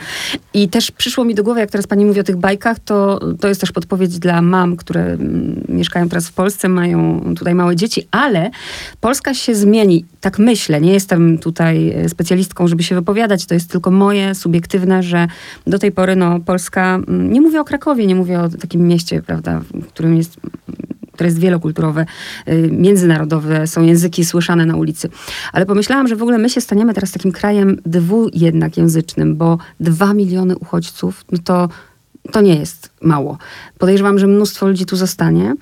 I też przyszło mi do głowy, jak teraz pani mówi o tych bajkach, to, to jest też podpowiedź dla mam, które mm, mieszkają teraz w Polsce, mają tutaj małe dzieci, ale Polska się zmieni. Tak myślę. Nie jestem tutaj e, specjalistką, żeby się wypowiadać. To jest tylko moje subiektywne, że do tej pory no, Polska, mm, nie mówię o Krakowie, nie mówię o takim mieście, prawda, w którym jest które jest wielokulturowe, y, międzynarodowe, są języki słyszane na ulicy. Ale pomyślałam, że w ogóle my się staniemy teraz takim krajem dwu jednak języcznym, bo dwa miliony uchodźców, no to, to nie jest mało. Podejrzewam, że mnóstwo ludzi tu zostanie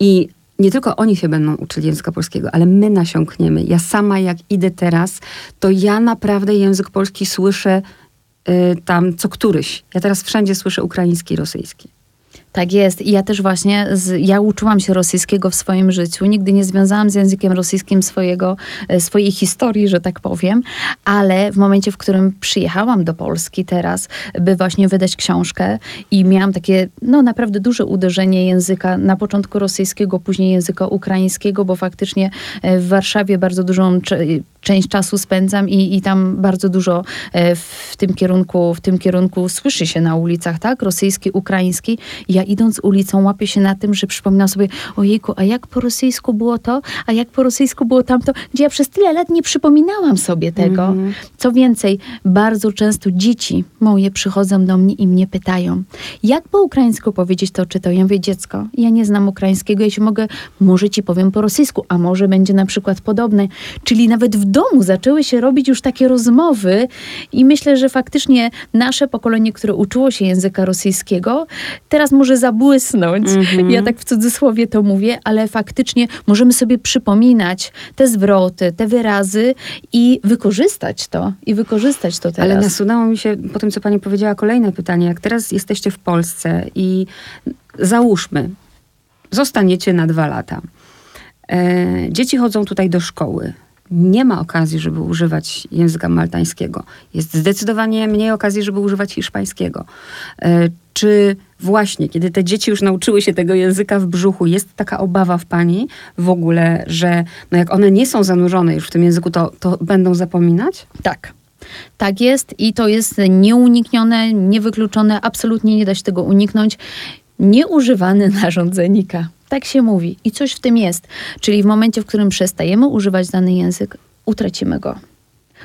i nie tylko oni się będą uczyli języka polskiego, ale my nasiąkniemy. Ja sama, jak idę teraz, to ja naprawdę język polski słyszę tam co któryś. Ja teraz wszędzie słyszę ukraiński i rosyjski. Tak jest. I ja też właśnie, z, ja uczyłam się rosyjskiego w swoim życiu. Nigdy nie związałam z językiem rosyjskim swojego, e, swojej historii, że tak powiem, ale w momencie, w którym przyjechałam do Polski teraz, by właśnie wydać książkę i miałam takie, no naprawdę duże uderzenie języka, na początku rosyjskiego, później języka ukraińskiego, bo faktycznie e, w Warszawie bardzo dużą część czasu spędzam i, i tam bardzo dużo e, w tym kierunku, w tym kierunku słyszy się na ulicach, tak? Rosyjski, ukraiński. Ja idąc ulicą łapię się na tym, że przypominam sobie, ojejku, a jak po rosyjsku było to, a jak po rosyjsku było tamto, gdzie ja przez tyle lat nie przypominałam sobie tego. Mm. Co więcej, bardzo często dzieci moje przychodzą do mnie i mnie pytają, jak po ukraińsku powiedzieć to czy to? Ja mówię, dziecko, ja nie znam ukraińskiego, jeśli mogę, może ci powiem po rosyjsku, a może będzie na przykład podobne. Czyli nawet w domu zaczęły się robić już takie rozmowy i myślę, że faktycznie nasze pokolenie, które uczyło się języka rosyjskiego, teraz może zabłysnąć. Mm-hmm. Ja tak w cudzysłowie to mówię, ale faktycznie możemy sobie przypominać te zwroty, te wyrazy i wykorzystać to. I wykorzystać to teraz. Ale nasunęło mi się po tym, co pani powiedziała, kolejne pytanie. Jak teraz jesteście w Polsce i załóżmy, zostaniecie na dwa lata. E, dzieci chodzą tutaj do szkoły nie ma okazji, żeby używać języka maltańskiego. Jest zdecydowanie mniej okazji, żeby używać hiszpańskiego. E, czy właśnie, kiedy te dzieci już nauczyły się tego języka w brzuchu, jest taka obawa w pani w ogóle, że no jak one nie są zanurzone już w tym języku, to, to będą zapominać? Tak. Tak jest i to jest nieuniknione, niewykluczone, absolutnie nie da się tego uniknąć. Nieużywany narządzenika. Tak się mówi i coś w tym jest. Czyli w momencie, w którym przestajemy używać dany język, utracimy go.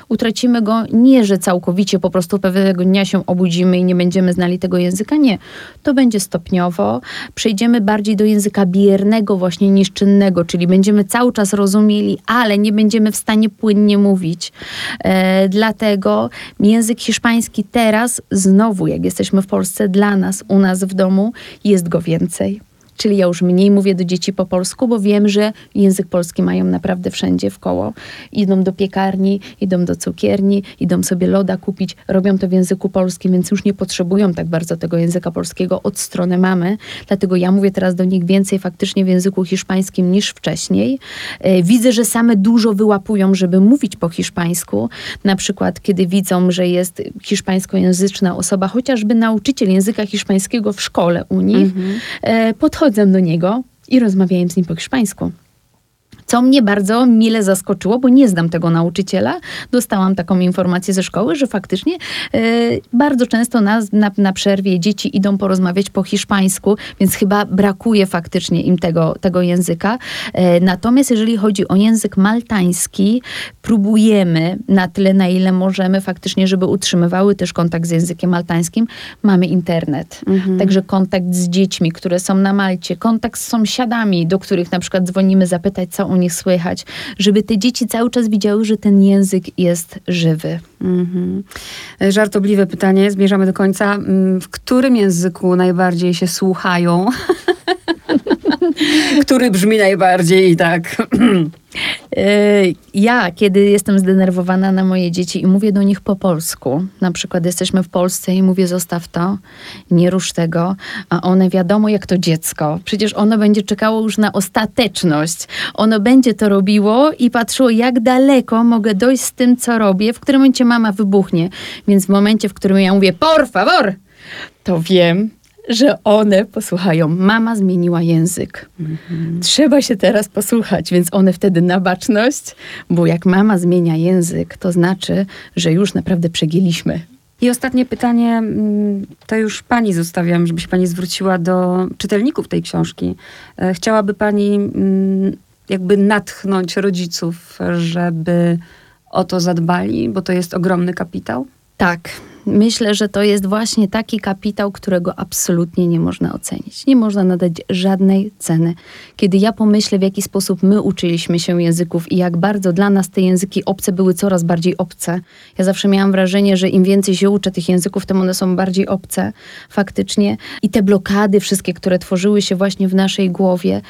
Utracimy go nie, że całkowicie po prostu pewnego dnia się obudzimy i nie będziemy znali tego języka. Nie. To będzie stopniowo. Przejdziemy bardziej do języka biernego właśnie niż czynnego, czyli będziemy cały czas rozumieli, ale nie będziemy w stanie płynnie mówić. E, dlatego język hiszpański teraz znowu, jak jesteśmy w Polsce, dla nas, u nas w domu, jest go więcej Czyli ja już mniej mówię do dzieci po polsku, bo wiem, że język polski mają naprawdę wszędzie w koło. Idą do piekarni, idą do cukierni, idą sobie loda kupić, robią to w języku polskim, więc już nie potrzebują tak bardzo tego języka polskiego od strony mamy. Dlatego ja mówię teraz do nich więcej faktycznie w języku hiszpańskim niż wcześniej. E, widzę, że same dużo wyłapują, żeby mówić po hiszpańsku. Na przykład, kiedy widzą, że jest hiszpańskojęzyczna osoba, chociażby nauczyciel języka hiszpańskiego w szkole u nich, mhm. Podchodzę do niego i rozmawiałem z nim po hiszpańsku. Co mnie bardzo mile zaskoczyło, bo nie znam tego nauczyciela. Dostałam taką informację ze szkoły, że faktycznie e, bardzo często na, na, na, przerwie dzieci idą porozmawiać po hiszpańsku, więc chyba brakuje faktycznie im tego, tego języka. E, natomiast jeżeli chodzi o język maltański, próbujemy na tyle, na ile możemy faktycznie, żeby utrzymywały też kontakt z językiem maltańskim. Mamy internet. Mhm. Także kontakt z dziećmi, które są na Malcie, kontakt z sąsiadami, do których na przykład dzwonimy zapytać, co u nich słychać, żeby te dzieci cały czas widziały, że ten język jest żywy. Mhm. Żartobliwe pytanie, zmierzamy do końca. Mm, w którym języku najbardziej się słuchają? Który brzmi najbardziej tak? E, ja, kiedy jestem zdenerwowana na moje dzieci i mówię do nich po polsku, na przykład jesteśmy w Polsce i mówię zostaw to, nie rusz tego, a one wiadomo jak to dziecko, przecież ono będzie czekało już na ostateczność. Ono będzie to robiło i patrzyło jak daleko mogę dojść z tym, co robię, w którym momencie mama wybuchnie. Więc w momencie, w którym ja mówię por favor, to wiem, że one posłuchają. Mama zmieniła język. Mhm. Trzeba się teraz posłuchać, więc one wtedy na baczność, bo jak mama zmienia język, to znaczy, że już naprawdę przegięliśmy. I ostatnie pytanie, mm, to już pani zostawiam, żeby się pani zwróciła do czytelników tej książki. E, chciałaby pani mm, jakby natchnąć rodziców, żeby o to zadbali, bo to jest ogromny kapitał? Tak, myślę, że to jest właśnie taki kapitał, którego absolutnie nie można ocenić. Nie można nadać żadnej ceny. Kiedy ja pomyślę, w jaki sposób my uczyliśmy się języków i jak bardzo dla nas te języki obce były coraz bardziej obce, ja zawsze miałam wrażenie, że im więcej się uczę tych języków, tym one są bardziej obce faktycznie. I te blokady wszystkie, które tworzyły się właśnie w naszej głowie,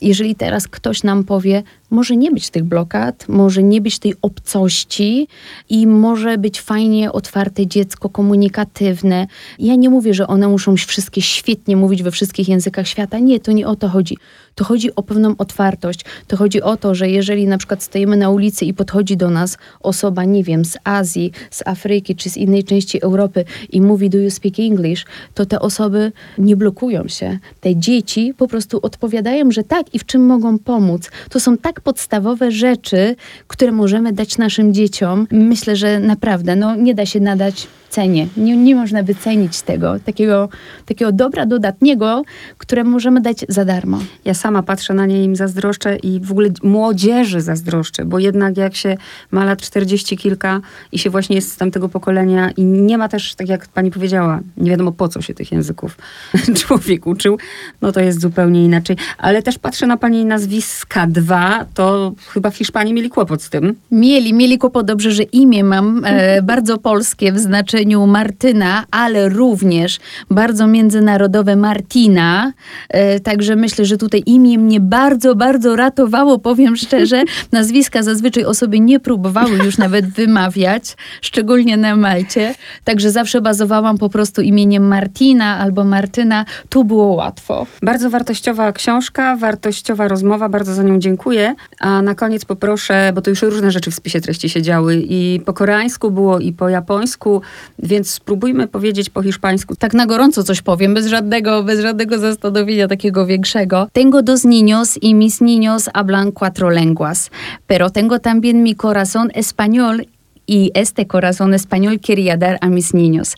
jeżeli teraz ktoś nam powie, może nie być tych blokad, może nie być tej obcości i może być fajnie otwarte dziecko, komunikatywne. Ja nie mówię, że one muszą wszystkie świetnie mówić we wszystkich językach świata. Nie, to nie o to chodzi. To chodzi o pewną otwartość. To chodzi o to, że jeżeli na przykład stoimy na ulicy i podchodzi do nas osoba, nie wiem, z Azji, z Afryki czy z innej części Europy i mówi do you speak English, to te osoby nie blokują się. Te dzieci po prostu odpowiadają, że tak i w czym mogą pomóc. To są tak podstawowe rzeczy, które możemy dać naszym dzieciom. Myślę, że naprawdę no, nie da się nadać cenie. Nie, nie można wycenić tego, takiego, takiego dobra dodatniego, które możemy dać za darmo. Ja sama patrzę na nie im zazdroszczę i w ogóle młodzieży zazdroszczę, bo jednak jak się ma lat 40 kilka i się właśnie jest z tamtego pokolenia i nie ma też, tak jak pani powiedziała, nie wiadomo po co się tych języków człowiek uczył, no to jest zupełnie inaczej. Ale też patrzę na pani nazwiska dwa, to chyba w Hiszpanii mieli kłopot z tym. Mieli, mieli kłopot. Dobrze, że imię mam e, bardzo polskie w znaczeniu znaczeniu Martyna, ale również bardzo międzynarodowe Martina. E, także myślę, że tutaj imię mnie bardzo, bardzo ratowało, powiem szczerze. Nazwiska zazwyczaj osoby nie próbowały już nawet wymawiać, szczególnie na Malcie. Także zawsze bazowałam po prostu imieniem Martina albo Martyna. Tu było łatwo. Bardzo wartościowa książka, wartościowa rozmowa, bardzo za nią dziękuję. A na koniec poproszę, bo to już różne rzeczy w spisie treści się działy i po koreańsku było i po japońsku. Więc spróbujmy powiedzieć po hiszpańsku. Tak na gorąco coś powiem, bez żadnego, bez żadnego zastanowienia takiego większego. Tengo dos niños y mis niños hablan cuatro lenguas, pero tengo también mi corazón español y este corazón español quería dar a mis niños.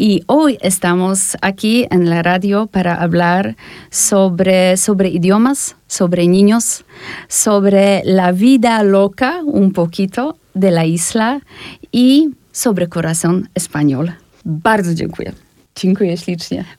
Y hoy estamos aquí en la radio para hablar sobre, sobre idiomas, sobre niños, sobre la vida loca un poquito de la isla y sobre corazón español. Bardzo dziękuję. Dziękuję ślicznie.